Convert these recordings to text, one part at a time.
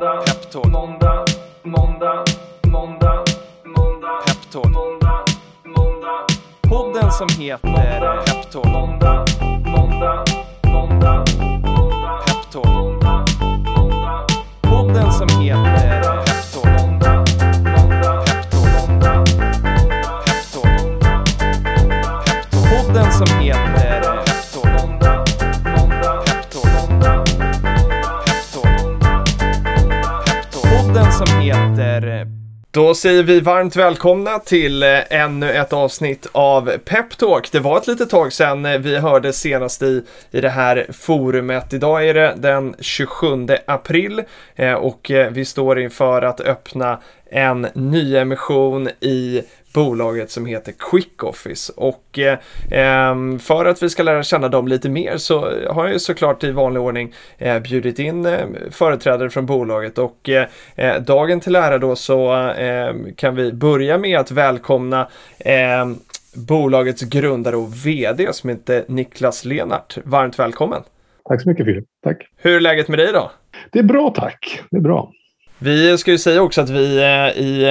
måndag, Peptalk. måndag, måndag, måndag, måndag, Peptalk. måndag, måndag. Podden som heter Peptalk. Måndag, måndag, måndag, måndag, Peptalk. måndag, måndag. Podden som heter Peptalk. Måndag, måndag, Peptalk. måndag, måndag, Peptalk. Peptalk. Podden som heter som heter eh, då säger vi varmt välkomna till eh, ännu ett avsnitt av Peptalk. Det var ett litet tag sedan eh, vi hörde senast i, i det här forumet. Idag är det den 27 april och vi står inför att öppna en nyemission i bolaget som heter Quick Office. Och eh, ehm, för att vi ska lära känna dem lite mer så har jag ju såklart i vanlig ordning eh, bjudit in eh, företrädare från bolaget och eh, eh, dagen till ära då så eh, kan vi börja med att välkomna ehm, bolagets grundare och VD som heter Niklas Lenart. Varmt välkommen! Tack så mycket Filip. Tack. Hur är läget med dig då? Det är bra tack. Det är bra. Vi ska ju säga också att vi eh, i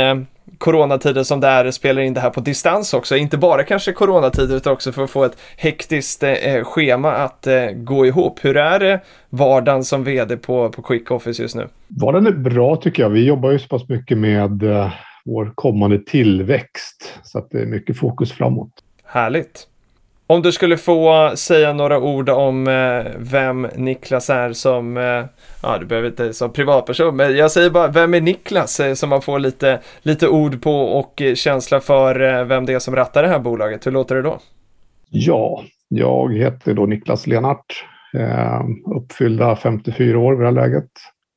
coronatider som det är spelar in det här på distans också. Inte bara kanske coronatider utan också för att få ett hektiskt eh, schema att eh, gå ihop. Hur är det vardagen som vd på, på Quick Office just nu? Vardagen är bra tycker jag. Vi jobbar ju så pass mycket med eh, vår kommande tillväxt så att det är mycket fokus framåt. Härligt. Om du skulle få säga några ord om eh, vem Niklas är som, eh, ja du behöver inte som privatperson, men jag säger bara vem är Niklas eh, så man får lite, lite ord på och eh, känsla för eh, vem det är som rattar det här bolaget. Hur låter det då? Ja, jag heter då Niklas Lenart. Eh, uppfyllda 54 år vid det här läget.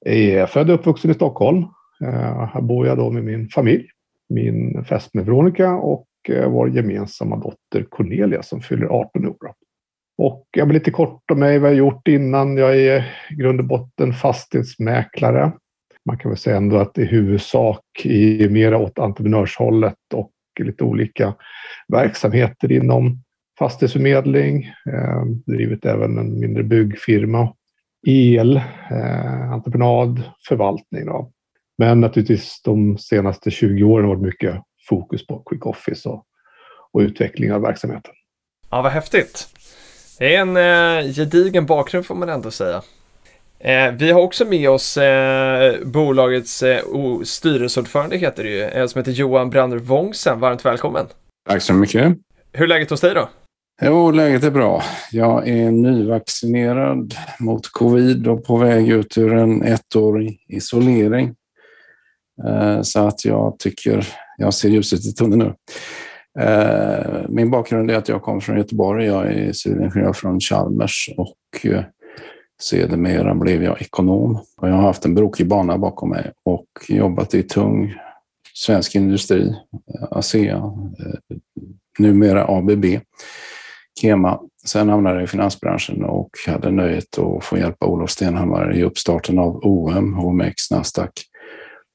Är född och uppvuxen i Stockholm. Eh, här bor jag då med min familj. Min fästmö Veronica och Eh, vår gemensamma dotter Cornelia som fyller 18 år. Och jag blir lite kort om mig, vad jag gjort innan. Jag är i grund och botten fastighetsmäklare. Man kan väl säga ändå att i huvudsak i mera åt entreprenörshållet och lite olika verksamheter inom fastighetsförmedling, eh, drivit även en mindre byggfirma, el, eh, entreprenad, förvaltning. Då. Men naturligtvis de senaste 20 åren har varit mycket fokus på Quick Office och, och utveckling av verksamheten. Ja, vad häftigt. Det är en eh, gedigen bakgrund får man ändå säga. Eh, vi har också med oss eh, bolagets eh, styrelseordförande heter det ju, eh, som heter Johan Brander Wångsen. Varmt välkommen. Tack så mycket. Hur är läget hos dig då? Jo, läget är bra. Jag är nyvaccinerad mot covid och på väg ut ur en ettårig isolering. Eh, Så att jag tycker jag ser ljuset i tunneln nu. Eh, Min bakgrund är att jag kommer från Göteborg. Jag är civilingenjör från Chalmers och eh, sedermera blev jag ekonom. Och jag har haft en brokig bana bakom mig och jobbat i tung svensk industri, eh, ASEA, eh, numera ABB, Kema. Sen hamnade jag i finansbranschen och hade nöjet att få hjälpa Olof Stenhammar i uppstarten av OM, HMX, Nasdaq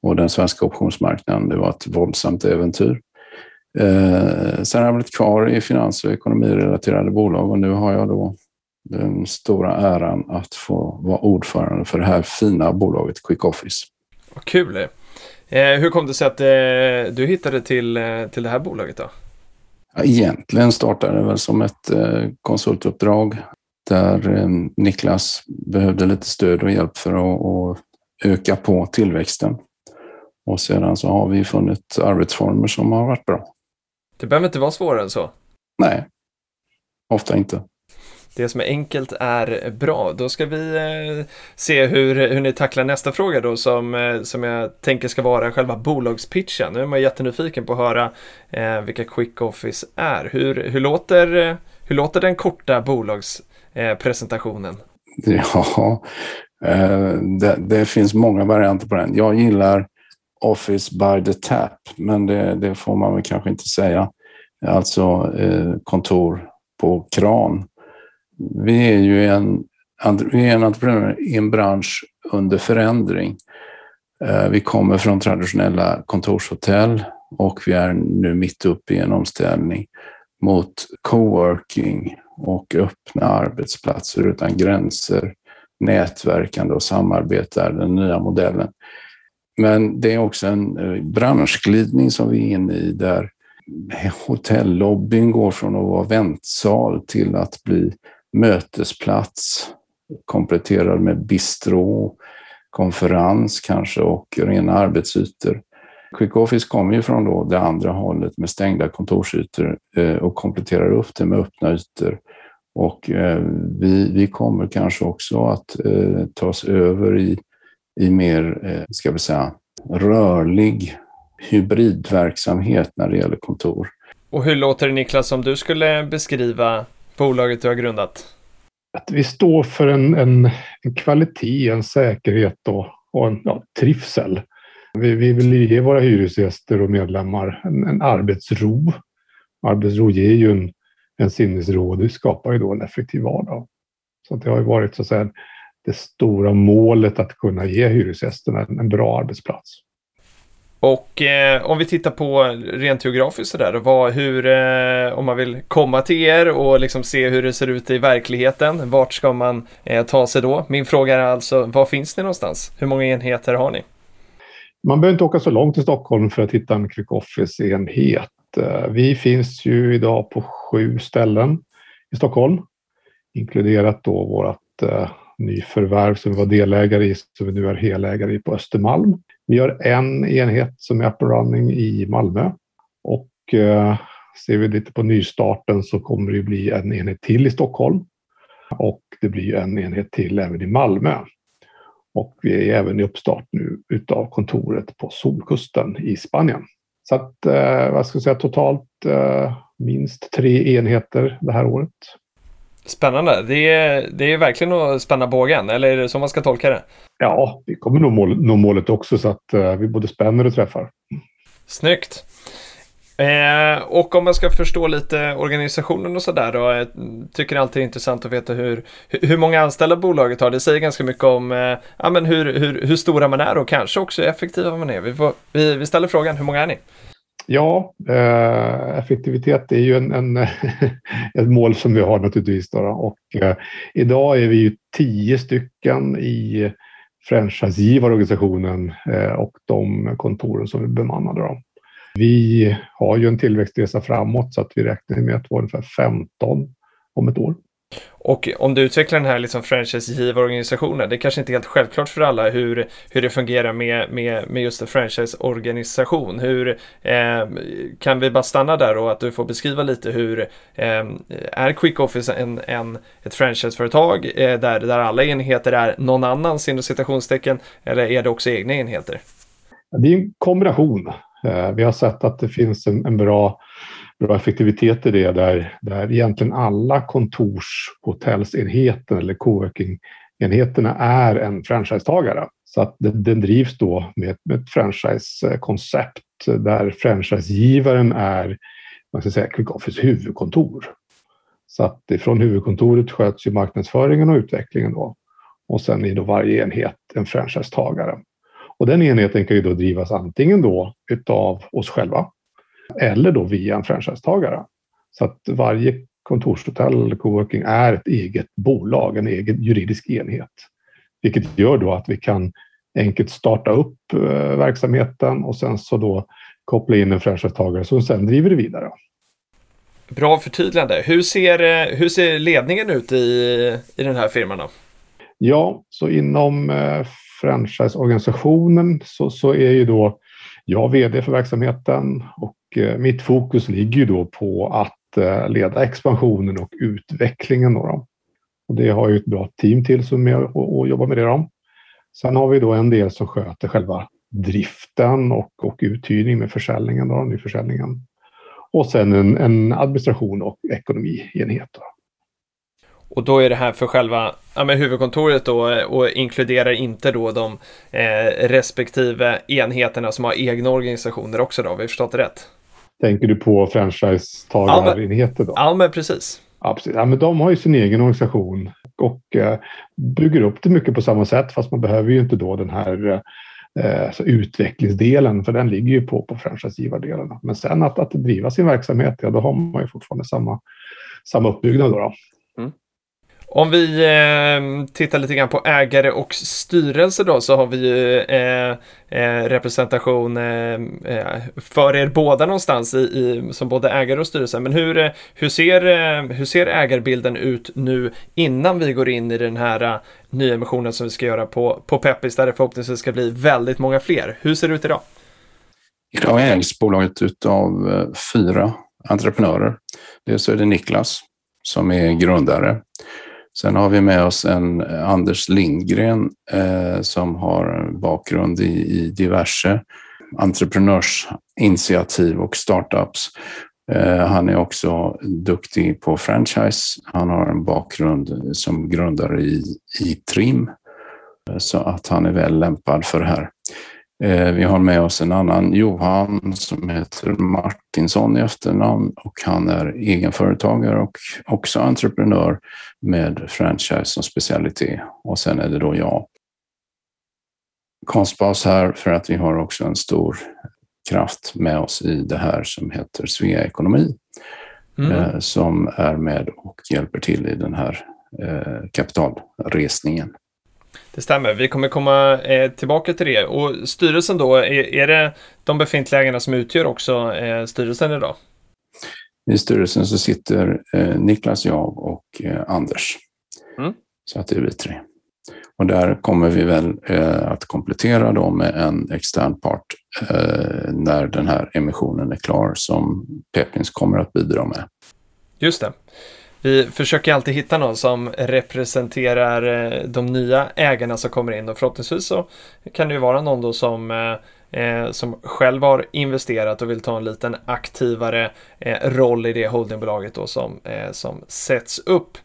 och den svenska optionsmarknaden. Det var ett våldsamt äventyr. Eh, sen har jag blivit kvar i finans och ekonomirelaterade bolag och nu har jag då den stora äran att få vara ordförande för det här fina bolaget Quick Office. Vad kul det eh, Hur kom det sig att eh, du hittade till, eh, till det här bolaget då? Ja, Egentligen startade det väl som ett eh, konsultuppdrag där eh, Niklas behövde lite stöd och hjälp för att, att öka på tillväxten. Och sedan så har vi funnit arbetsformer som har varit bra. Det behöver inte vara svårare än så. Nej, ofta inte. Det som är enkelt är bra. Då ska vi eh, se hur, hur ni tacklar nästa fråga då som, eh, som jag tänker ska vara själva bolagspitchen. Nu är man jättenyfiken på att höra eh, vilka Quick Office är. Hur, hur, låter, hur låter den korta bolagspresentationen? Eh? Ja, eh, det, det finns många varianter på den. Jag gillar Office by the tap, men det, det får man väl kanske inte säga. Alltså eh, kontor på kran. Vi är ju en, vi är en entreprenör i en bransch under förändring. Eh, Vi kommer från traditionella kontorshotell och vi är nu mitt uppe i en omställning mot coworking och öppna arbetsplatser utan gränser nätverkande och samarbete är den nya modellen. Men det är också en eh, branschglidning som vi är inne i där hotellobbyn går från att vara väntsal till att bli mötesplats kompletterad med bistro, konferens kanske och rena arbetsytor. Quick Office kommer ju från då det andra hållet med stängda kontorsytor eh, och kompletterar upp det med öppna ytor. Och eh, vi, vi kommer kanske också att tas över i, i mer, ska vi säga, rörlig hybridverksamhet när det gäller kontor. Och hur låter det Niklas om du skulle beskriva bolaget du har grundat? Att vi står för en, en, en kvalitet, en säkerhet och, och en ja, trivsel. Vi, vi vill ge våra hyresgäster och medlemmar en, en arbetsro. Arbetsro ger ju en, en sinnesro och det skapar ju då en effektiv vardag. Så det har ju varit så att säga, det stora målet att kunna ge hyresgästerna en, bra arbetsplats. Och eh, om vi tittar på rent geografiskt sådär, vad, hur, eh, om man vill komma till er och liksom se hur det ser ut i verkligheten, vart ska man eh, ta sig då? Min fråga är alltså, var finns ni någonstans? Hur många enheter har ni? Man behöver inte åka så långt till Stockholm för att hitta en Quick Office-enhet. Eh, vi finns ju idag på sju ställen i Stockholm, inkluderat då vårt eh, nyförvärv som vi var delägare i, som vi nu är helägare i på Östermalm. Vi har en enhet som är up and running i Malmö och eh, ser vi lite på nystarten så kommer det bli en enhet till i Stockholm och det blir en enhet till även i Malmö. Och vi är även i uppstart nu utav kontoret på Solkusten i Spanien. Så att, eh, vad ska jag säga, totalt eh, minst tre enheter det här året. Spännande. Det är, det är verkligen att spänna bågen, eller är det så man ska tolka det? Ja, vi kommer nå, mål, nå målet också så att uh, vi både spänner och träffar. Snyggt. Eh, och om man ska förstå lite organisationen och sådär då, jag tycker det alltid är intressant att veta hur, hur många anställda bolaget har. Det säger ganska mycket om eh, ja, men hur, hur, hur stora man är och kanske också hur effektiva man är. Vi, får, vi, vi ställer frågan, hur många är ni? Ja, eh, effektivitet är ju en, en ett mål som vi har naturligtvis. Då, och eh, idag är vi ju tio stycken i franchisegivarorganisationen eh, och de kontoren som vi bemannar. Då. Vi har ju en tillväxtresa framåt så att vi räknar med att vara ungefär 15 om ett år. Och om du utvecklar den här liksom franchisegivarorganisationen, det är kanske inte helt självklart för alla hur, hur det fungerar med, med, med just en franchiseorganisation. Hur, eh, kan vi bara stanna där och att du får beskriva lite hur eh, är Quick Office en, en, ett franchiseföretag eh, där, där alla enheter är någon annans inom citationstecken eller är det också egna enheter? Det är en kombination. Eh, vi har sett att det finns en, en bra bra effektivitet i det där, där egentligen alla kontorshotellsenheter eller coworking-enheterna är en franchisetagare. Så att den, den drivs då med, med ett franchisekoncept där franchisegivaren är man ska säga, Quick Office huvudkontor. Så att ifrån huvudkontoret sköts ju marknadsföringen och utvecklingen då. Och sen är då varje enhet en franchisetagare. Och den enheten kan ju då drivas antingen då utav oss själva eller då via en franchisetagare. Så att varje kontorshotell eller coworking är ett eget bolag, en egen juridisk enhet. Vilket gör då att vi kan enkelt starta upp eh, verksamheten och sen så då koppla in en franchisetagare som sen driver det vidare. Bra förtydligande. Hur ser, eh, hur ser ledningen ut i, i den här firman? Då? Ja, så inom eh, franchiseorganisationen så, så är ju då jag är vd för verksamheten och eh, mitt fokus ligger ju då på att eh, leda expansionen och utvecklingen. Då. Och det har ju ett bra team till som är med och, jobbar med det. Då. Sen har vi då en del som sköter själva driften och, och uthyrning med försäljningen, då, nyförsäljningen. Och sen en, en administration och ekonomienhet. Då. Och då är det här för själva ja, men huvudkontoret då och inkluderar inte då de eh, respektive enheterna som har egna organisationer också då, har vi förstått det rätt? Tänker du på franchisetagarenheter då? Ja, men precis. Ja, precis. Ja, men de har ju sin egen organisation och eh, bygger upp det mycket på samma sätt fast man behöver ju inte då den här eh, så utvecklingsdelen för den ligger ju på, på franchisegivardelen. Men sen att, att driva sin verksamhet, ja då har man ju fortfarande samma, samma uppbyggnad. Då, då. Om vi eh, tittar lite grann på ägare och styrelse då så har vi ju eh, eh, representation eh, eh för er båda någonstans i, i, som både ägare och styrelse. Men hur, eh, hur, ser, eh, hur ser ägarbilden ut nu innan vi går in i den här nyemissionen som vi ska göra på, på Peppis där det förhoppningsvis ska bli väldigt många fler. Hur ser det ut idag? Idag ägs bolaget av fyra entreprenörer. Dels är det Niklas som är grundare. Sen har vi med oss en eh, Anders Lindgren eh, som har bakgrund i, i diverse entreprenörsinitiativ och startups. Eh, han är också duktig på franchise. Han har en bakgrund som grundare i, i Trim eh, så att han är väl lämpad för det här. Eh, vi har med oss en annan Johan som heter Martinsson i efternamn och han är egenföretagare och också entreprenör med franchise som specialitet. Och sen är det då jag. Konstbas här för att vi har också en stor kraft med oss i det här som heter Svea Ekonomi mm. Eh, som är med och hjälper till i den här eh, kapitalresningen. Det stämmer, vi kommer komma eh, tillbaka till det. Och styrelsen då, är, är det de befintliga ägarna som utgör också eh, styrelsen idag? I styrelsen så sitter eh, Niklas, jag och eh, Anders. Mm. Så att det är vi tre. Och där kommer vi väl eh, att komplettera då med en extern part eh, när den här emissionen är klar som Pepins kommer att bidra med. Just det. Vi försöker alltid hitta någon som representerar eh, de nya ägarna som kommer in och förhoppningsvis så kan det ju vara någon då som eh, eh, som själv har investerat och vill ta en liten aktivare eh, roll i det holdingbolaget då som, eh, som sätts upp.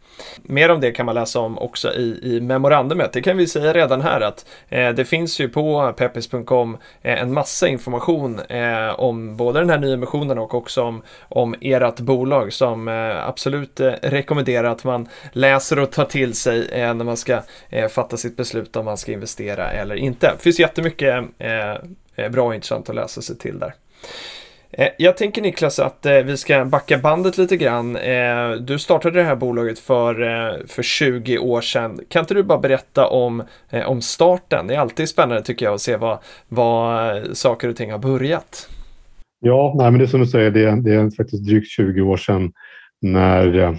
Mer om det kan man läsa om också i, i memorandumet. Det kan vi säga redan här att eh, det finns ju på peppis.com eh, en massa information eh, om både den här nyemissionen och också om, om ert bolag som eh, absolut eh, rekommenderar att man läser och tar till sig eh, när man ska eh, fatta sitt beslut om man ska investera eller inte. Det finns jättemycket eh, eh, bra och intressant att läsa sig till där. Eh, jag tänker Niklas att eh, vi ska backa bandet lite grann. Eh, du startade det här bolaget för, för 20 år sedan. Kan inte du bara berätta om, om starten? Det är alltid spännande tycker jag att se vad, vad saker och ting har börjat. Ja, nej, men det är som du säger, det, det är faktiskt drygt 20 år sedan när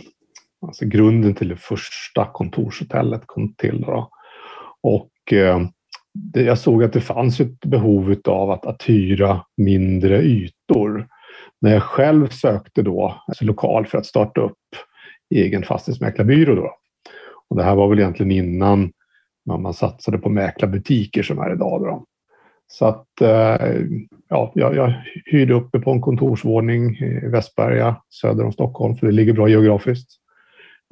alltså, grunden till det första kontorshotellet kom till. Då. Och eh, jag såg att det fanns ett behov av att, att hyra mindre ytor. När jag själv sökte då, alltså lokal för att starta upp egen fastighetsmäklarbyrå. Då. Och det här var väl egentligen innan man satsade på mäklarbutiker som är idag. Då. Så att eh, ja, jag, jag hyrde uppe på en kontorsvåning i Västberga söder om Stockholm, för det ligger bra geografiskt.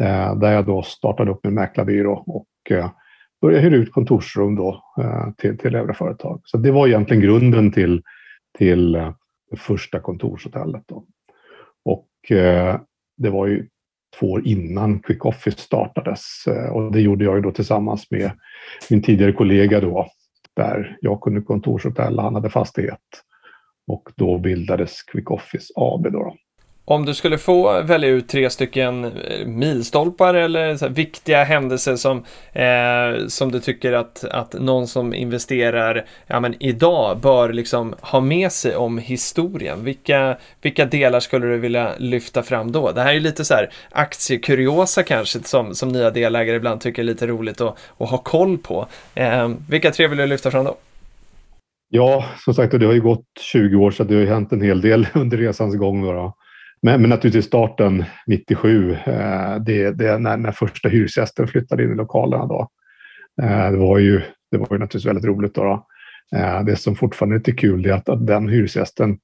Eh, där jag då startade upp min mäklarbyrå och eh, började hyra ut kontorsrum då, till, till övriga företag. Så det var egentligen grunden till, till det första kontorshotellet. Då. Och eh, det var ju två år innan Quick Office startades eh, och det gjorde jag ju då tillsammans med min tidigare kollega då, där jag kunde kontorshotell och han hade fastighet. Och då bildades Quick Office AB. Då. Om du skulle få välja ut tre stycken eh, milstolpar eller så viktiga händelser som, eh, som du tycker att, att någon som investerar ja, men idag bör liksom ha med sig om historien. Vilka, vilka delar skulle du vilja lyfta fram då? Det här är lite så här aktiekuriosa kanske som, som nya delägare ibland tycker är lite roligt att, att ha koll på. Eh, vilka tre vill du lyfta fram då? Ja, som sagt, det har ju gått 20 år så det har ju hänt en hel del under resans gång. Då. Men, men naturligtvis starten 97, eh, det, det när, när första hyresgästen flyttade in i lokalerna. Då. Eh, det, var ju, det var ju naturligtvis väldigt roligt. Då, då. Eh, det som fortfarande är lite kul är att, att den hyresgästen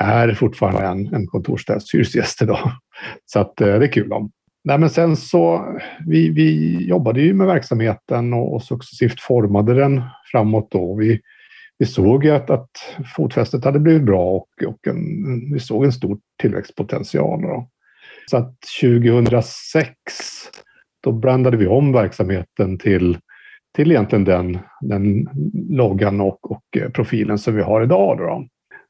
är fortfarande en, en kontorsstädshyresgäst idag. Så att, eh, det är kul. Om. Nej, men sen så, vi, vi jobbade ju med verksamheten och, och successivt formade den framåt. Då. Vi, vi såg att, att fotfästet hade blivit bra och, och en, vi såg en stor tillväxtpotential. Då. Så att 2006 då brandade vi om verksamheten till, till egentligen den, den loggan och, och eh, profilen som vi har idag. Då.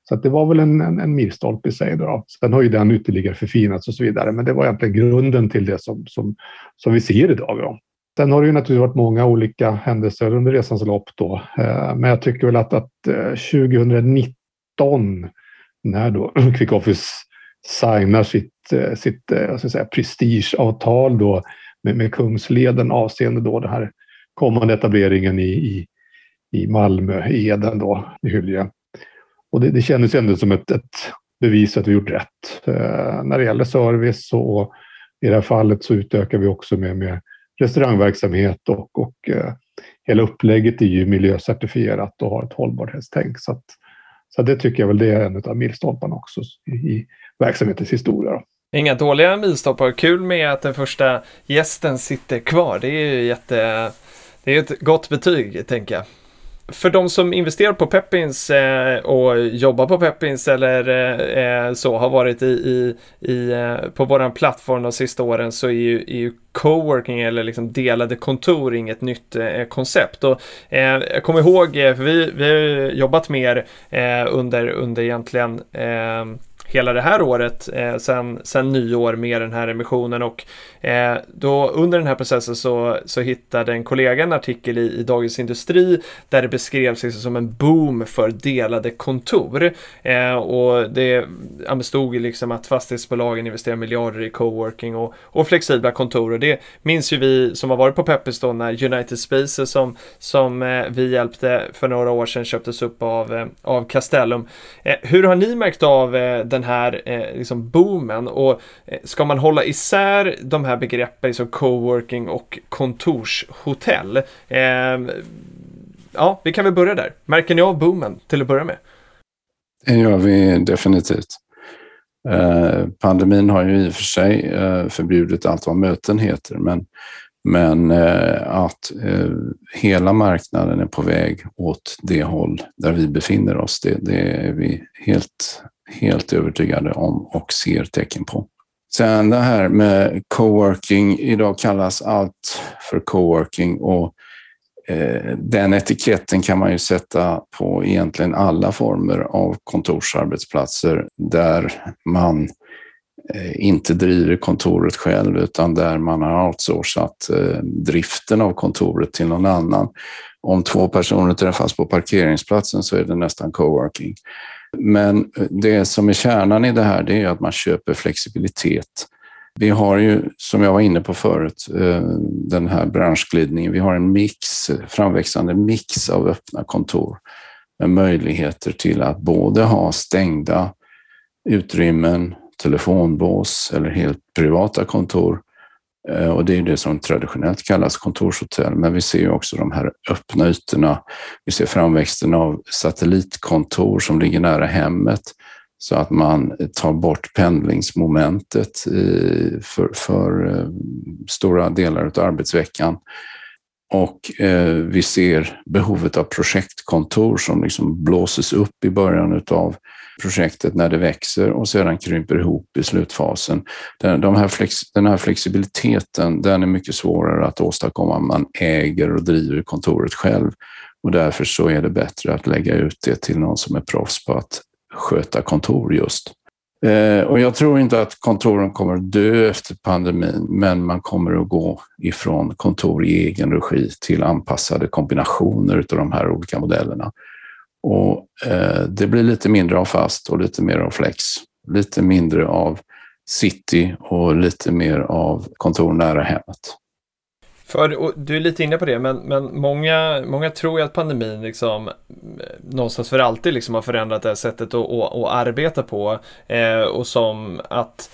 Så det var väl en, en, en milstolpe i sig. Då. Sen har ju den ytterligare förfinats och så vidare, men det var egentligen grunden till det som, som, som vi ser idag. Då. Sen har det ju naturligtvis varit många olika händelser under resans lopp då, eh, men jag tycker väl att, att eh, 2019 när då Quick Office signar sitt, eh, sitt jag ska säga, prestigeavtal då med, med Kungsleden avseende då den här kommande etableringen i, i, i Malmö, Eden då, i Hylje. Och det, det kändes ändå som ett, ett bevis att vi gjort rätt. Eh, när det gäller service och i det här fallet så utökar vi också med, med restaurangverksamhet och, och eh, hela upplägget är ju miljöcertifierat och har ett hållbarhetstänk. Så, att, så det tycker jag väl det är en av milstolparna också i, i verksamhetens historia. Då. Inga dåliga milstolpar. Kul med att den första gästen sitter kvar. Det är ju jätte... Det är ett gott betyg, tänker jag för de som investerar på Peppins eh, och jobbar på Peppins eller eh, eh, så har varit i, i, i eh, på våran plattform de sista åren så är ju, är ju coworking eller liksom delade kontor inget nytt eh, koncept. Och, eh, jag kommer ihåg, eh, för vi, vi har jobbat mer eh, under, under egentligen hela det här året eh, sen, sen nyår med den här emissionen. Och eh, då under den här processen så, så hittade en kollega en artikel i, i Dagens Industri där det beskrevs liksom som en boom för delade kontor. Eh, och det ja, stod liksom att fastighetsbolagen investerar miljarder i coworking och, och flexibla kontor. Och det minns ju vi som har varit på Peppis då när United Spaces som, som eh, vi hjälpte för några år sedan köptes upp av, eh, av Castellum. Eh, hur har ni märkt av eh, den här eh, liksom boomen och eh, ska man hålla isär de här begreppen som coworking och kontorshotell? Eh, ja, vi kan väl börja där. Märker ni av boomen till att börja med? Det gör vi definitivt. Eh, pandemin har ju i och för sig eh, förbjudit allt vad möten heter, men men eh, att eh, hela marknaden är på väg åt det håll där vi befinner oss, det, det är vi helt, helt övertygade om och ser tecken på. Sen det här med coworking, idag kallas allt för coworking och eh, den etiketten kan man ju sätta på egentligen alla former av kontorsarbetsplatser där man Eh, inte driver kontoret själv utan där man har outsourcat eh, driften av kontoret till någon annan. Om två personer träffas på parkeringsplatsen så är det nästan coworking. Men eh, det som är kärnan i det här det är att man köper flexibilitet. Vi har ju, som jag var inne på förut, eh, den här branschglidningen. Vi har en mix, framväxande mix av öppna kontor med möjligheter till att både ha stängda utrymmen, telefonbås eller helt privata kontor. Eh, och det är det som traditionellt kallas kontorshotell. Men vi ser också de här öppna ytorna. Vi ser framväxten av satellitkontor som ligger nära hemmet så att man tar bort pendlingsmomentet för, för eh, stora delar av arbetsveckan. Och eh, vi ser behovet av projektkontor som liksom blåses upp i början av projektet när det växer och sedan krymper ihop i slutfasen. Den, de här flex, den här flexibiliteten den är mycket svårare att åstadkomma om man äger och driver kontoret själv. Och därför så är det bättre att lägga ut det till någon som är proffs på att sköta kontor just. Eh, och jag tror inte att kontoren kommer att dö efter pandemin, men man kommer att gå ifrån kontor i egen regi till anpassade kombinationer av de här olika modellerna. Och eh, det blir lite mindre av fast och lite mer av flex. Lite mindre av city och lite mer av kontor nära hemmet. För, du är lite inne på det, men, men många, många tror ju att pandemin liksom, eh, någonstans för alltid liksom har förändrat det här sättet att, att, att arbeta på. Eh, och som att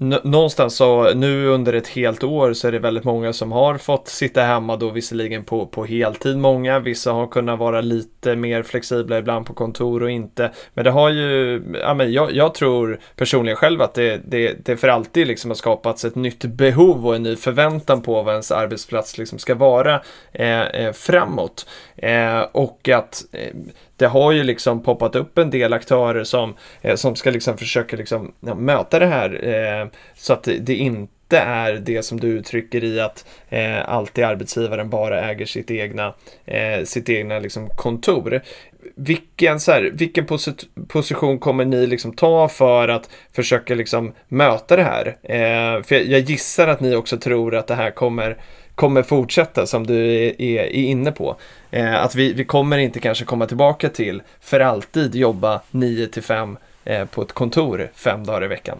någonstans så nu under ett helt år så är det väldigt många som har fått sitta hemma då visserligen på, på heltid många. Vissa har kunnat vara lite mer flexibla ibland på kontor och inte. Men det har ju, ja men jag, jag tror personligen själv att det, det, det för alltid liksom har skapats ett nytt behov och en ny förväntan på vad ens arbetsplats liksom ska vara eh, eh framåt. Eh, och att eh, det har ju liksom poppat upp en del aktörer som, eh, som ska liksom försöka liksom, ja, möta det här eh, så att det inte är det som du uttrycker i att eh, alltid arbetsgivaren bara äger sitt egna, eh, sitt egna liksom kontor. vilken, så här, vilken posit position kommer ni liksom ta för att försöka liksom möta det här? Eh, för jag, jag, gissar att ni också tror att det här kommer, kommer fortsätta som du är, är, inne på. Eh, att vi, vi kommer inte kanske komma tillbaka till för alltid jobba 9 till 5 eh, på ett kontor fem dagar i veckan.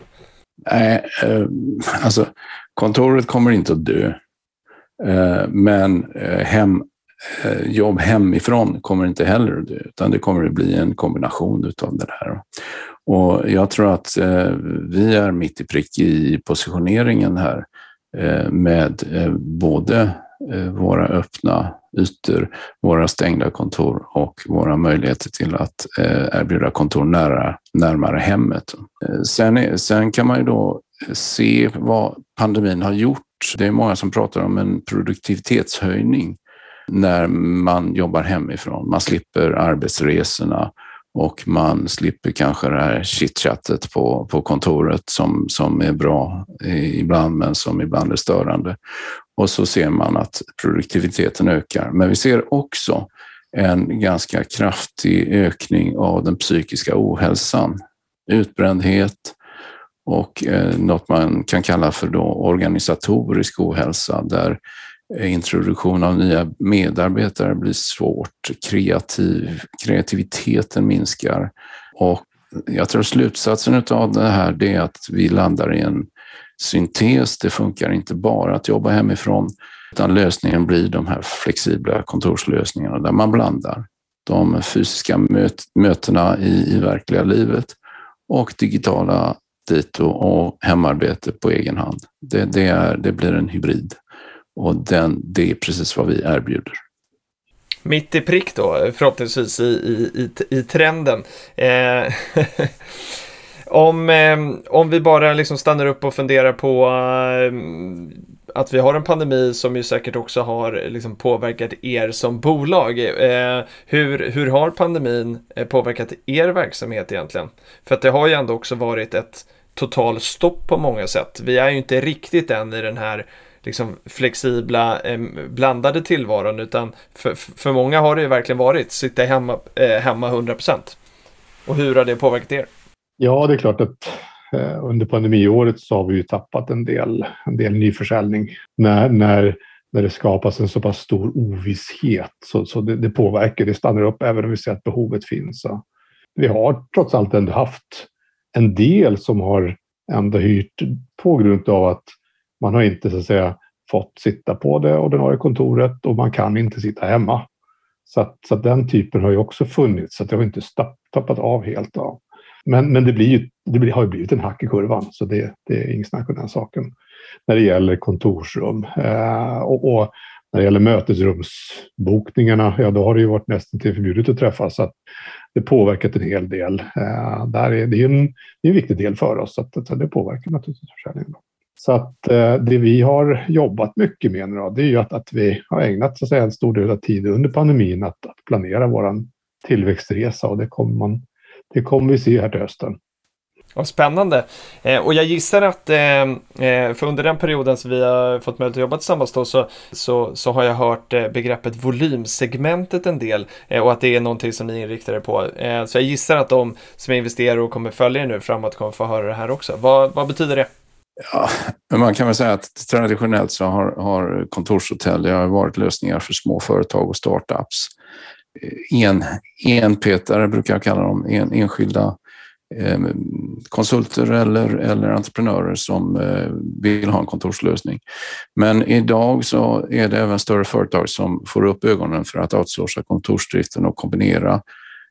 Nej, eh, alltså kontoret kommer inte att dö. Eh, men eh, hem, Eh, jobb hemifrån kommer inte heller att dö, utan det kommer att bli en kombination av det där. Och jag tror att eh, vi är mitt i prick i positioneringen här eh, Eh, med eh, både eh, våra öppna ytor, våra stängda kontor och våra möjligheter till att erbjuda kontor nära, närmare hemmet. Sen, är, sen kan man ju då se vad pandemin har gjort. Det är många som pratar om en produktivitetshöjning när man jobbar hemifrån. Man slipper arbetsresorna och man slipper kanske det här chitchattet på, på kontoret som, som är bra ibland men som ibland är störande. Och så ser man att produktiviteten ökar. Men vi ser också en ganska kraftig ökning av den psykiska ohälsan, utbrändhet och eh, något man kan kalla för då organisatorisk ohälsa där Eh, introduktion av nya medarbetare blir svårt, kreativ, kreativiteten minskar och jag tror slutsatsen av det här är att vi landar i en syntes. Det funkar inte bara att jobba hemifrån utan lösningen blir de här flexibla kontorslösningarna där man blandar de fysiska möt mötena i, i verkliga livet och digitala dito och hemarbete på egen hand. Det, det, är, det blir en hybrid. Och den, det är precis vad vi erbjuder. Mitt i prick då, förhoppningsvis i, i, i, i trenden. Eh, om, eh, om vi bara liksom stannar upp och funderar på eh, att vi har en pandemi som ju säkert också har liksom påverkat er som bolag. Eh, hur, hur har pandemin eh, påverkat er verksamhet egentligen? För att det har ju ändå också varit ett totalstopp på många sätt. Vi är ju inte riktigt än i den här liksom flexibla eh, blandade tillvaron utan för, för många har det ju verkligen varit sitta hemma, eh, hemma 100%. Och hur har det påverkat er? Ja, det är klart att eh, under pandemiåret så har vi ju tappat en del, en del nyförsäljning när, när, när det skapas en så pass stor ovisshet. Så, så det, det påverkar, det stannar upp även om vi ser att behovet finns. Så vi har trots allt ändå haft en del som har ändå hyrt på grund av att man har inte så att säga fått sitta på det ordinarie kontoret och man kan inte sitta hemma. Så, att, så att den typen har ju också funnits, så att det har inte tappat av helt. Av. Men, men det, blir ju, det blir, har ju blivit en hack i kurvan, så det, det är inget snack om den saken. När det gäller kontorsrum eh, och, och, när det gäller mötesrumsbokningarna, ja då har det ju varit nästan till förbjudet att träffas. Så att det påverkat en hel del. Eh, där är, det är en, det är en viktig del för oss, så, att, så det påverkar naturligtvis försäljningen. Så att eh, det vi har jobbat mycket med nu då, det är ju att, att vi har ägnat så att säga, en stor del av tiden under pandemin att, att planera vår tillväxtresa och det kommer, man, det kommer vi se här till hösten. Vad spännande. Eh, och jag gissar att eh, eh, för under den perioden som vi har fått möjlighet att jobba tillsammans då så, så, så har jag hört eh, begreppet volymsegmentet en del eh, och att det är någonting som ni inriktar er på. Så jag gissar att de som investerar och kommer följa er nu framåt kommer få höra det här också. Vad, vad betyder det? Ja, man kan väl säga att traditionellt så har, har kontorshotell det har varit lösningar för små företag och startups. Eh, en, enpetare brukar jag kalla dem, en, enskilda eh, konsulter eller, eller entreprenörer som eh, vill ha en kontorslösning. Men idag så är det även större företag som får upp ögonen för att outsourca kontorsdriften och kombinera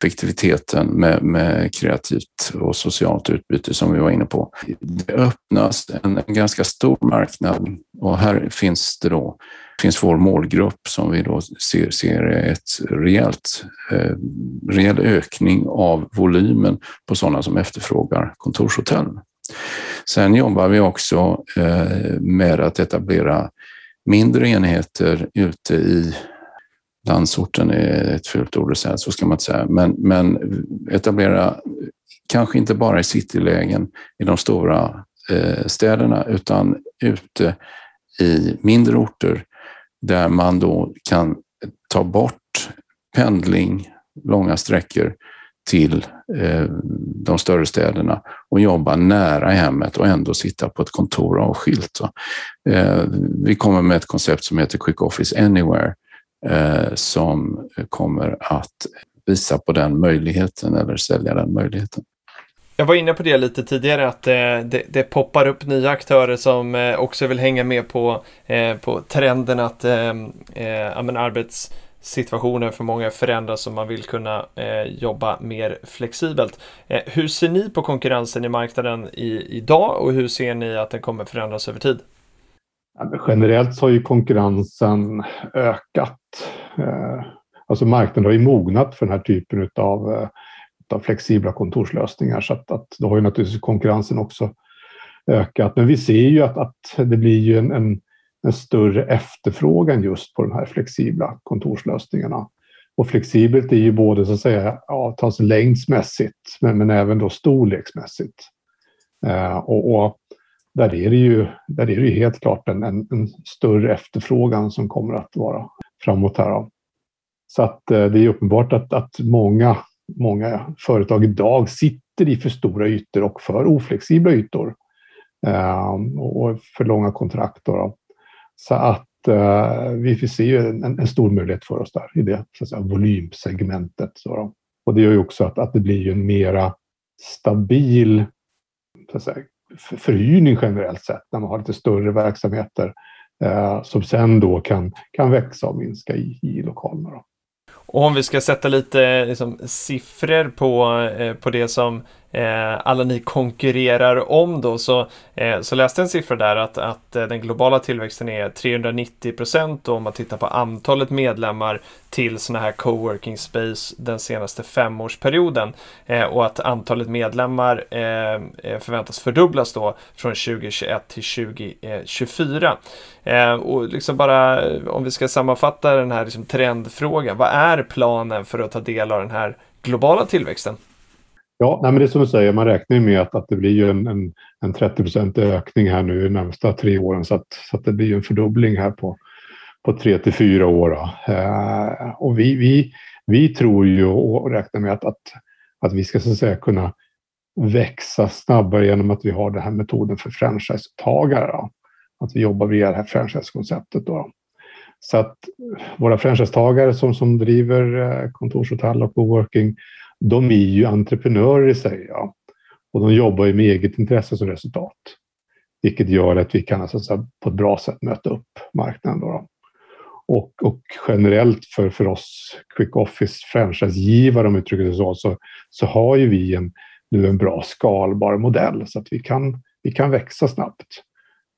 effektiviteten med, med kreativt och socialt utbyte som vi var inne på. Det öppnas en, en ganska stor marknad och här finns det då finns vår målgrupp som vi då ser, ser ett rejält, eh, rejäl ökning av volymen på sådana som efterfrågar kontorshotell. Sen jobbar vi också eh, med att etablera mindre enheter ute i landsorten är ett fult ord att säga, så ska man inte säga, men, men etablera, kanske inte bara i citylägen i de stora eh, städerna, utan ute i mindre orter där man då kan ta bort pendling långa sträckor till eh, de större städerna och jobba nära hemmet och ändå sitta på ett kontor avskilt. Eh, vi kommer med ett koncept som heter Quick Office Anywhere eh, Eh, som kommer att visa på den möjligheten eller sälja den möjligheten. Jag var inne på det lite tidigare att eh, det, det, poppar upp nya aktörer som eh, också vill hänga med på, på trenden att eh, arbets arbetssituationen för många förändras och man vill kunna eh, jobba mer flexibelt. hur ser ni på konkurrensen i marknaden i, idag och hur ser ni att den kommer förändras över tid? Ja, generellt så har ju konkurrensen ökat. Eh, alltså marknaden har ju mognat för den här typen av eh, flexibla kontorslösningar. Så att, att då har ju naturligtvis konkurrensen också ökat. Men vi ser ju att, att det blir ju en, en, en större efterfrågan just på de här flexibla kontorslösningarna. Och flexibelt är ju både så att säga avtalslängdsmässigt men, men även då storleksmässigt. Eh, och, och, där är det ju, där är det ju helt klart en, en, en, större efterfrågan som kommer att vara framåt här. Så att eh, det är uppenbart att, att många många företag idag sitter i för stora ytor och för oflexibla ytor. Eh, och för långa kontrakt. Då. Så att eh, vi ser ju en, en, stor möjlighet för oss där i det så att säga, volymsegmentet. Så Och det gör ju också att, att det blir en mera stabil så att säga, förhyrning generellt sett när man har lite större verksamheter eh, som sen då kan, kan växa och minska i, i lokalerna. Då. Och om vi ska sätta lite liksom, siffror på, eh, på det som Eh, alla ni konkurrerar om då så, eh, så läste jag en siffra där att, att eh, den globala tillväxten är 390 procent om man tittar på antalet medlemmar till sådana här coworking space den senaste femårsperioden eh, och att antalet medlemmar eh, eh förväntas fördubblas då från 2021 till 2024. och liksom bara om vi ska sammanfatta den här liksom trendfrågan, vad är planen för att ta del av den här globala tillväxten? Ja, nej, men det är som du säger, man räknar med att, att det blir en, en, en 30% ökning här nu de närmsta tre åren så att, så att det blir en fördubbling här på, på tre till fyra år. Eh, och vi, vi, vi tror ju och räknar med att, att, att vi ska så att säga kunna växa snabbare genom att vi har den här metoden för franchisetagare. Att vi jobbar via det här franchisekonceptet. Då. Så att våra franchisetagare som, som driver eh, kontorshotell och coworking de är ju entreprenörer i sig. Och de jobbar ju med eget intresse som resultat. Vilket gör att vi kan alltså, på ett bra sätt möta upp marknaden. Då, Och, och, generellt för, för oss Quick Office franchisegivare, om uttrycker det så, så, så har ju vi en, nu en bra skalbar modell så att vi kan, vi kan växa snabbt.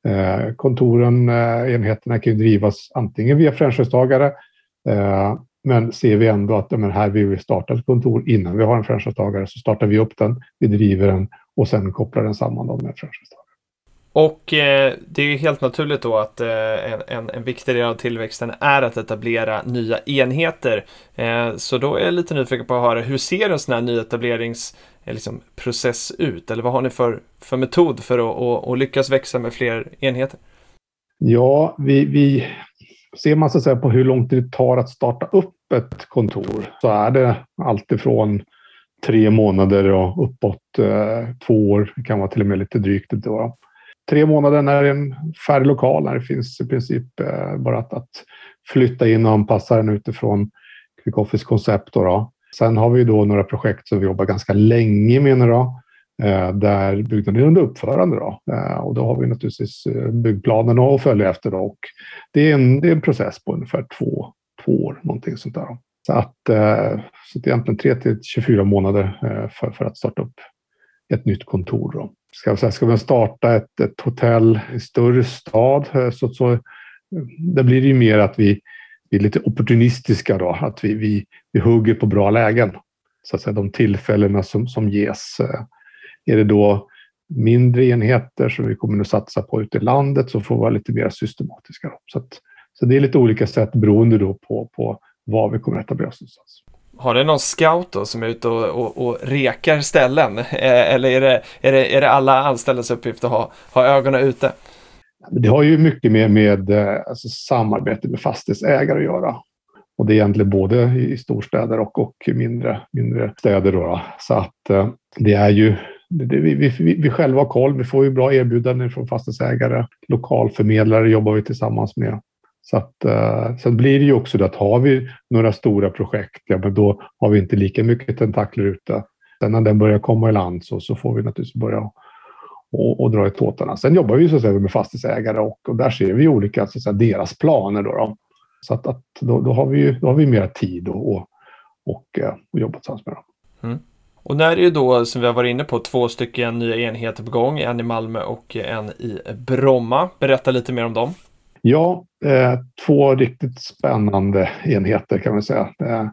Eh, kontoren, eh, enheterna kan ju drivas antingen via franchisetagare eh, men ser vi ändå att men här vill vi starta ett kontor innan vi har en franchisetagare så startar vi upp den, vi driver den och sen kopplar den samman med franchisetagare. Och eh, det är helt naturligt då att eh, en, en, viktig del av tillväxten är att etablera nya enheter. Eh, så då är jag lite nyfiken på att höra hur ser en sån här nyetableringsprocess liksom, ut? Eller vad har ni för, för metod för att, att, att lyckas växa med fler enheter? Ja, vi, vi, Ser man så att säga på hur lång tid det tar att starta upp ett kontor så är det alltifrån tre månader och uppåt eh, två år. Det kan vara till och med lite drygt. Då. Tre månader när det är en färdig lokal, när det finns i princip eh, bara att, att, flytta in och anpassa den utifrån Quick Office-koncept. Sen har vi då några projekt som vi jobbar ganska länge med. Då. Eh, där byggnaden är under uppförande. Då. Eh, och då har vi naturligtvis eh, byggplanen att följa efter. Då. Och det, är en, det är en process på ungefär två, två år, någonting sånt där. Så att, så att egentligen 3 till 24 månader för, för att starta upp ett nytt kontor. Då. Ska, ska man starta ett, ett hotell i större stad så, så där blir det ju mer att vi, vi är lite opportunistiska. Då, att vi, vi, vi hugger på bra lägen. Så att säga, de tillfällena som, som ges är det då mindre enheter som vi kommer att satsa på ute i landet så får vi vara lite mer systematiska. Så, att, så det är lite olika sätt beroende då på, på var vi kommer att etablera oss någonstans. Har det någon scout då som är ute och, och, och rekar ställen? Eh, eller är det, är det, är det alla anställdas uppgift att ha, ha ögonen ute? Det har ju mycket med, med eh, alltså, samarbete med fastighetsägare att göra. Och det är egentligen både i storstäder och, och mindre, mindre städer. Då, då. Så att eh, det är ju det, vi, vi, vi själva har koll. Vi får ju bra erbjudanden från fastighetsägare. Lokalförmedlare jobbar vi tillsammans med. Så att, eh, sen blir det ju också det att har vi några stora projekt, ja, men då har vi inte lika mycket tentakler ute. Sen när den börjar komma i land så, så får vi naturligtvis börja och, och dra i tåtarna. Sen jobbar vi så att säga, med fastighetsägare och, och där ser vi olika, så att säga, deras planer. Då, då. Så att, att då, då, har vi, då har vi mer tid och, och, och, eh, och jobba tillsammans med dem. Mm. Och när är det ju då, som vi har varit inne på, två stycken nya enheter på gång, en i Malmö och en i Bromma. Berätta lite mer om dem. Ja, eh, två riktigt spännande enheter kan man säga. Eh,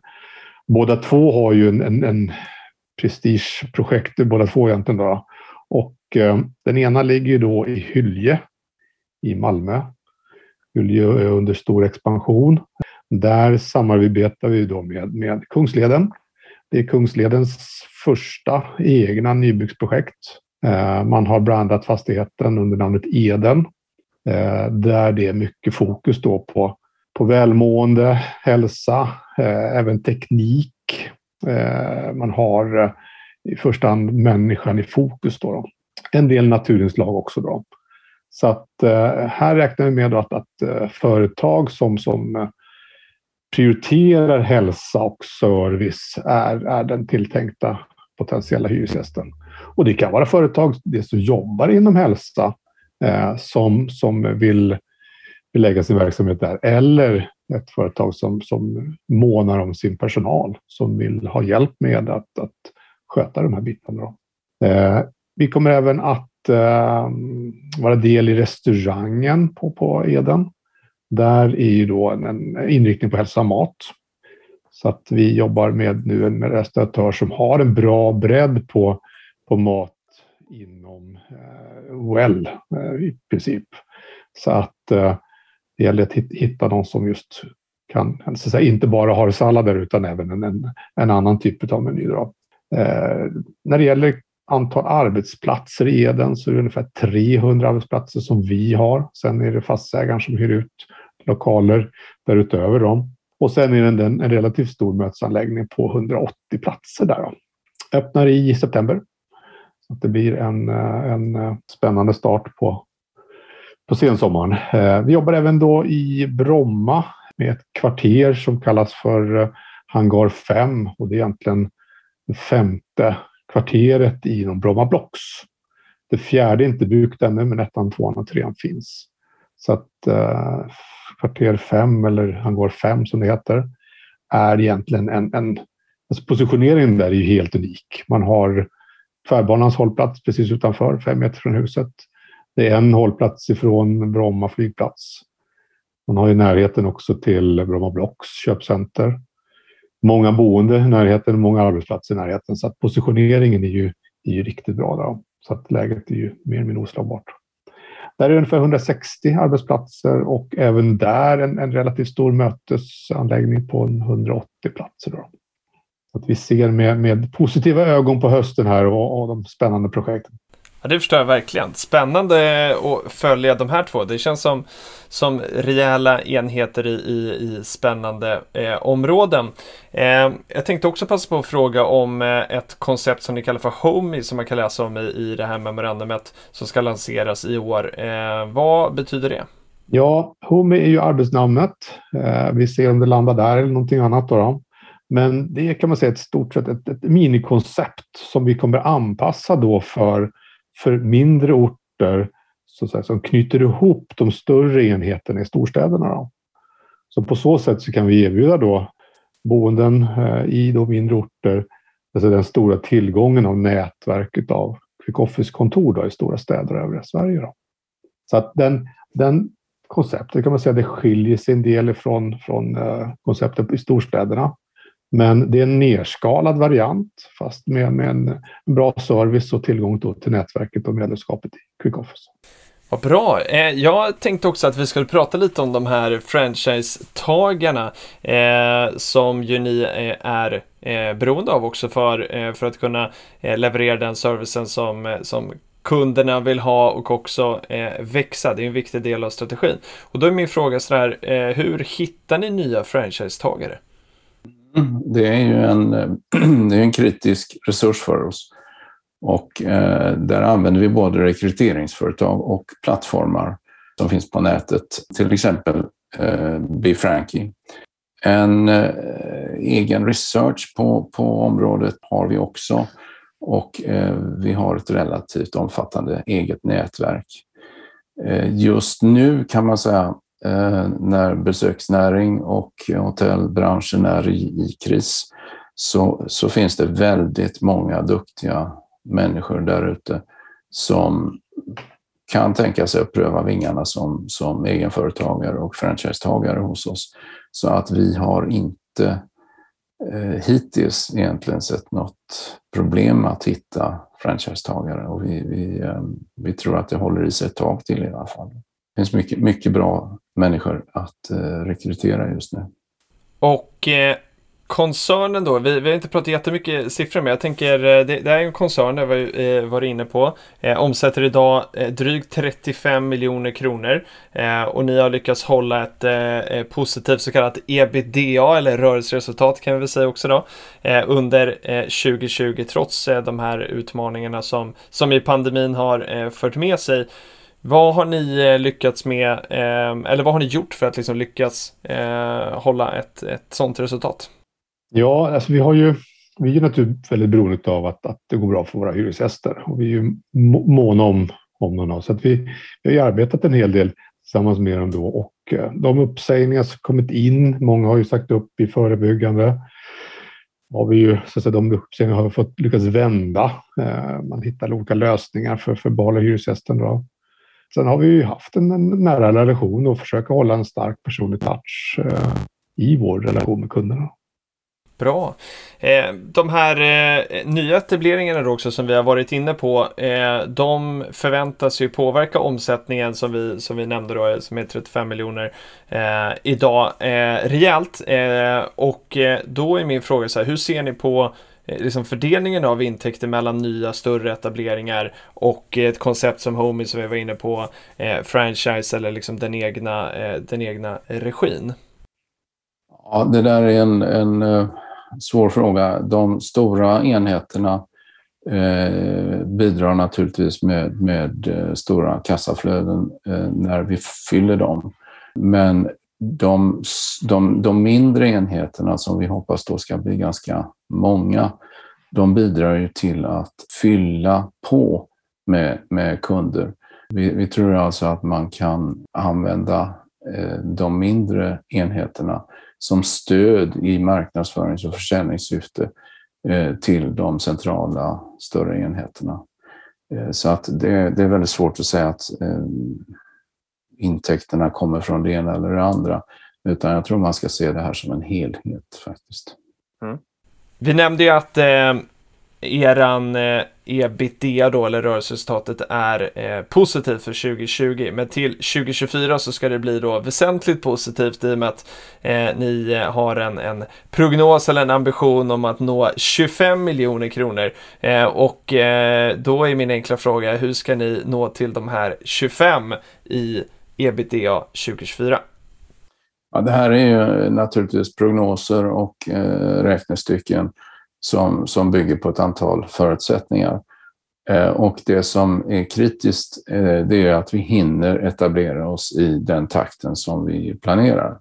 båda två har ju en, en, en prestigeprojekt, båda två egentligen. Då. Och eh, den ena ligger ju då i Hylje i Malmö. Hylje är under stor expansion. Där samarbetar vi då med, med Kungsleden. Det är Kungsledens första egna nybyggsprojekt. Eh, man har brandat fastigheten under namnet Eden eh, där det är mycket fokus då på, på välmående, hälsa, eh, även teknik. Man har i första hand människan i fokus. Då, då. En del naturinslag också. Då. Så att här räknar vi med att, att företag som, som prioriterar hälsa och service är, är den tilltänkta potentiella hyresgästen. Och det kan vara företag som jobbar inom hälsa eh, som, som vill, vill lägga sin verksamhet där. Eller ett företag som, som månar om sin personal, som vill ha hjälp med att, att sköta de här bitarna. Eh, vi kommer även att eh, vara del i restaurangen på, på Eden. Där är ju då en, en inriktning på hälsa och mat. Så att vi jobbar med nu en restauratör som har en bra bredd på, på mat inom eh, well eh, i princip. Så att eh, det gäller att hitta någon som just kan, så att säga, inte bara har sallader utan även en, en, en annan typ av meny. Eh, när det gäller antal arbetsplatser i Eden så är det ungefär 300 arbetsplatser som vi har. Sen är det fastighetsägaren som hyr ut lokaler därutöver. dem. Och sen är det en, en relativt stor mötesanläggning på 180 platser där. Då. Öppnar i september att det blir en, eh, en eh, spännande start på, på sensommaren. Eh, vi jobbar även då i Bromma med ett kvarter som kallas för Hangar 5 och det är egentligen den femte kvarteret inom Bromma Blocks. Det fjärde är inte byggt ännu, men ettan, tvåan och trean finns. Så att eh, kvarter 5 eller Hangar 5 som det heter är egentligen en, en alltså positioneringen där är ju helt unik. Man har Tvärbanans hållplats precis utanför, fem meter från huset. Det är en hållplats ifrån Bromma flygplats. Man har i närheten också till Bromma Blocks köpcenter. Många boende i närheten, många arbetsplatser i närheten. Så att positioneringen är ju, är ju riktigt bra. Där. Så att läget är ju mer eller mindre oslagbart. Där är ungefär 160 arbetsplatser och även där en, en relativt stor mötesanläggning på 180 platser. Då. Så att vi ser med, med positiva ögon på hösten här och, och de spännande projekten. Ja, det förstår jag verkligen. Spännande att följa de här två. Det känns som, som rejäla enheter i, i, i spännande eh, områden. Eh, jag tänkte också passa på att fråga om eh, ett koncept som ni kallar för Homey som man kan läsa om i, i det här memorandumet som ska lanseras i år. Eh, vad betyder det? Ja, Homey är ju arbetsnamnet. Eh, vi ser om det landar där eller någonting annat. Då, då. Men det är kan man säga ett stort sett ett, ett minikoncept som vi kommer anpassa då för, för mindre orter så att säga, som knyter ihop de större enheterna i storstäderna. Då. Så på så sätt så kan vi erbjuda då boenden eh, i de mindre orter, alltså den stora tillgången av nätverket av quick office-kontor i stora städer och övriga Sverige. Då. Så att den, den konceptet kan man säga det skiljer sig en del ifrån från, eh, konceptet i storstäderna. Men det är en nerskalad variant fast med, med en bra service och tillgång till nätverket och medlemskapet i QuickOffice. Vad bra! Eh, jag tänkte också att vi skulle prata lite om de här franchisetagarna eh, som ju ni eh, är eh, beroende av också för, eh, för att kunna eh, leverera den servicen som, som kunderna vill ha och också eh, växa. Det är en viktig del av strategin. Och då är min fråga så här, hur hittar ni nya franchisetagare? Det är ju en, eh, det är en kritisk resurs för oss. Och eh, där använder vi både rekryteringsföretag och plattformar som finns på nätet. Till exempel eh, BeFrankie. En eh, egen research på, på området har vi också och eh, vi har ett relativt omfattande eget nätverk. Eh, just nu kan man säga Eh, när besöksnäring och hotellbranschen är i, i kris så, så finns det väldigt många duktiga människor där ute som kan tänka sig att pröva vingarna som, som egenföretagare och franchisetagare hos oss. Så att vi har inte eh, hittills egentligen sett något problem att hitta franchisetagare och vi, vi, eh, vi tror att det håller i sig ett tag till i alla fall. Det finns mycket, mycket bra människor att eh, rekrytera just nu. Och eh, koncernen då, vi, vi har inte pratat jättemycket siffror men jag tänker eh, det, det är en koncern, det har vi eh, varit inne på. Eh, omsätter idag eh, drygt 35 miljoner kronor eh, och ni har lyckats hålla ett eh, positivt så kallat ebitda eller rörelseresultat kan vi väl säga också då under 2020 trots de här utmaningarna som, som i pandemin har fört med sig. Vad har ni eh, lyckats med, ehm, eller vad har ni gjort för att liksom lyckas eh, hålla ett, ett sådant resultat? Ja, alltså vi har ju vi är naturligtvis väldigt beroende av att, att det går bra för våra hyresgäster och vi är ju måna om, om dem. Så att vi, vi har arbetat en hel del tillsammans med dem då och eh, de uppsägningar som kommit in, många har ju sagt upp i förebyggande. Har vi ju, så att säga, de uppsägningarna har vi fått lyckats vända. Man hittar olika lösningar för, för behålla hyresgästen. Då. Sen har vi ju haft en, nära relation och försöker hålla en stark personlig touch eh, i vår relation med kunderna. Bra. Eh, de här eh, nya etableringarna då också som vi har varit inne på, de förväntas ju påverka omsättningen som vi, som vi nämnde då, som är 35 miljoner idag, eh, rejält. Och då är min fråga så här, hur ser ni på Eh, liksom fördelningen av intäkter mellan nya större etableringar och ett koncept som Homey som vi var inne på, eh, franchise eller liksom den egna, eh, den egna regin? Ja, det där är en, en svår fråga. De stora enheterna eh, bidrar naturligtvis med, med eh, stora kassaflöden eh, när vi fyller dem. Men de, de, de mindre enheterna som vi hoppas då ska bli ganska många, de bidrar ju till att fylla på med, med kunder. Vi, vi tror alltså att man kan använda eh, de mindre enheterna som stöd i marknadsförings och försäljningssyfte eh, till de centrala större enheterna. Eh, så att det, det är väldigt svårt att säga att eh, intäkterna kommer från det ena eller det andra. Utan jag tror man ska se det här som en helhet faktiskt. Mm. Vi nämnde ju att eh, eran eh, ebitda då, eller rörelseresultatet, är eh, positivt för 2020. Men till 2024 så ska det bli då väsentligt positivt i och med att eh, ni eh, har en, en prognos eller en ambition om att nå 25 miljoner kronor. Eh, och eh, då är min enkla fråga, hur ska ni nå till de här 25 i ebitda 2024? Ja, det här är ju naturligtvis prognoser och eh, räknestycken som, som bygger på ett antal förutsättningar. Eh, och det som är kritiskt eh, det är att vi hinner etablera oss i den takten som vi planerar.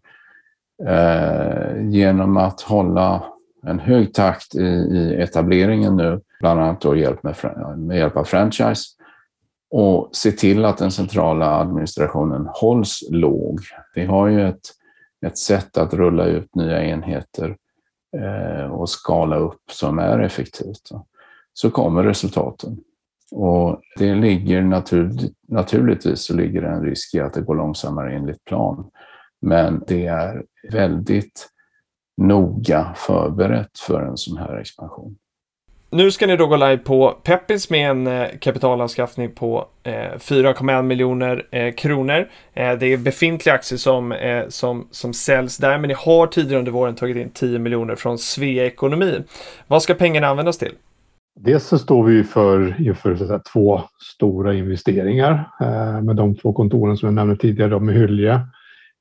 Eh, genom att hålla en hög takt i, i etableringen nu, bland annat då hjälp med, med hjälp av franchise, och se till att den centrala administrationen hålls låg. Vi har ju ett, ett sätt att rulla ut nya enheter eh, och skala upp som är effektivt, så kommer resultaten. Och det ligger naturligt, naturligtvis så ligger det en risk i att det går långsammare enligt plan. Men det är väldigt noga förberett för en sån här expansion. Nu ska ni då gå live på Peppis med en eh, kapitalanskaffning på eh, 4,1 miljoner eh, kronor. Eh, det är befintliga aktier som, eh, som, som säljs där, men ni har tidigare under våren tagit in 10 miljoner från Svea Ekonomi. Vad ska pengarna användas till? Dels så står vi för, inför säga, två stora investeringar med de två kontoren som jag nämnde tidigare, de i Hylje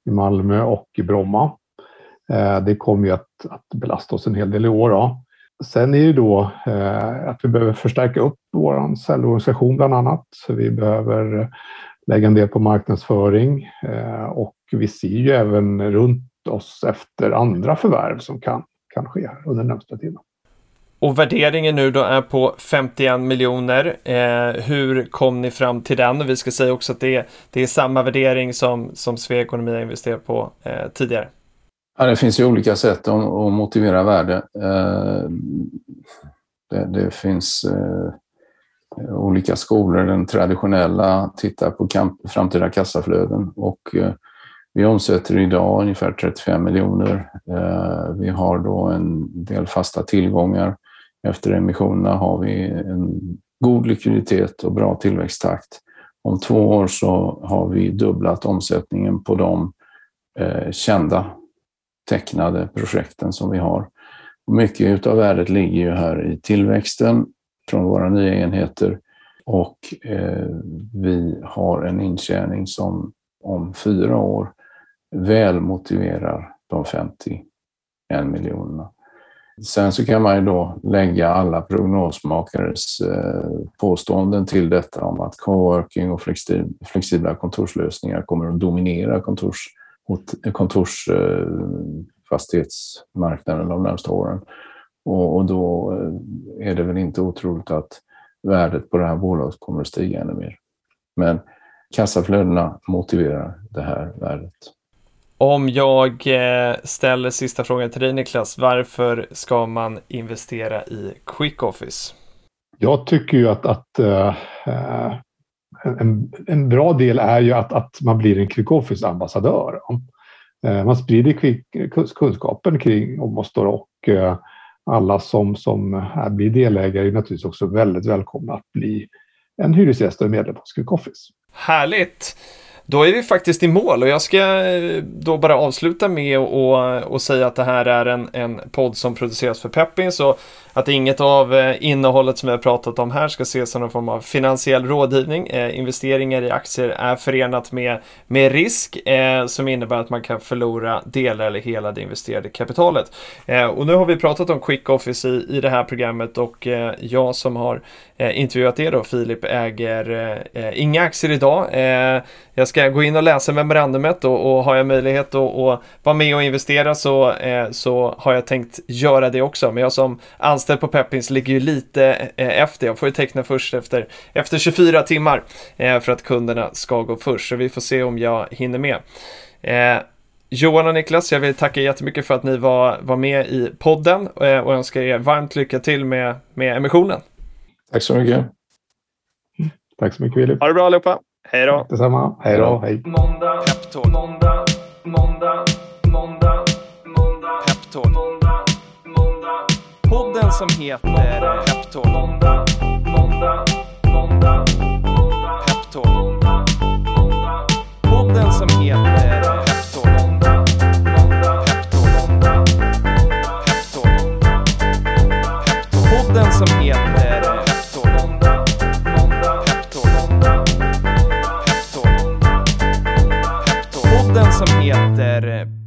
i Malmö och i Bromma. Det kommer ju att, att belasta oss en hel del i år. Då. Sen är det då eh, att vi behöver förstärka upp vår säljorganisation bland annat. Så vi behöver lägga en del på marknadsföring eh, och vi ser ju även runt oss efter andra förvärv som kan, kan ske under den närmsta tiden. Och värderingen nu då är på 51 miljoner. Eh, hur kom ni fram till den? Vi ska säga också att det är, det är samma värdering som, som Svea Ekonomi har investerat på eh, tidigare. Ja, det finns ju olika sätt att, att motivera värde. Eh, det, det, finns eh, olika skolor. Den traditionella tittar på kamp, framtida kassaflöden och eh, vi omsätter idag ungefär 35 miljoner. Vi har då en del fasta tillgångar efter emissionerna har vi en god likviditet och bra tillväxttakt. Om två år så har vi dubblat omsättningen på de kända tecknade projekten som vi har. Mycket av värdet ligger ju här i tillväxten från våra nya enheter och eh, vi har en intjäning som om fyra år väl motiverar de 51 miljonerna. Sen så kan man ju då lägga alla prognosmakares eh, påståenden till detta om att coworking och flexibla kontorslösningar kommer att dominera kontors, kontorsfastighetsmarknaden de närmaste åren. Och, och då eh, är det väl inte otroligt att värdet på det här bolaget kommer att stiga ännu mer. Men kassaflödena motiverar det här värdet. Om jag eh, ställer sista frågan till dig Niklas, varför ska man investera i Quick Office? Jag tycker ju att, att en, en, bra del är ju att, att man blir en Quick Office-ambassadör. Eh, man sprider quick, kunskapen kring Omostor och eh, alla som, som blir delägare är naturligtvis också väldigt välkomna att bli en hyresgäst och medlem hos Quick Office. Härligt! Då är vi faktiskt i mål och jag ska eh, då bara avsluta med att säga att det här är en, en podd som produceras för Peppins och att inget av eh, innehållet som vi har pratat om här ska ses som någon form av finansiell rådgivning. Eh, investeringar i aktier är förenat med, med risk eh, som innebär att man kan förlora delar eller hela det investerade kapitalet. Eh, och nu har vi pratat om Quick Office i, i det här programmet och eh, jag som har eh, intervjuat er då, Filip, äger inga aktier idag. jag ska gå in och läsa memorandumet och, och har jag möjlighet att, att vara med och investera så, så har jag tänkt göra det också. Men jag som anställd anställd på Peppins ligger ju lite eh, efter. Jag får ju teckna först efter, efter 24 timmar eh, för att kunderna ska gå först. Så vi får se om jag hinner med. Eh, Johan och Niklas, jag vill tacka jättemycket för att ni var, var med i podden och önskar er varmt lycka till med, med emissionen. Tack så mycket. Tack så mycket Filip. Ha det bra allihopa. Hej då. Detsamma. Hej då. Hej. Måndag, måndag, måndag, måndag, måndag, som heter Peptalk. Måndag, måndag, måndag, Peptalk. Podden som heter Peptalk. Peptalk. Peptalk. Podden som heter Peptalk. Podden som heter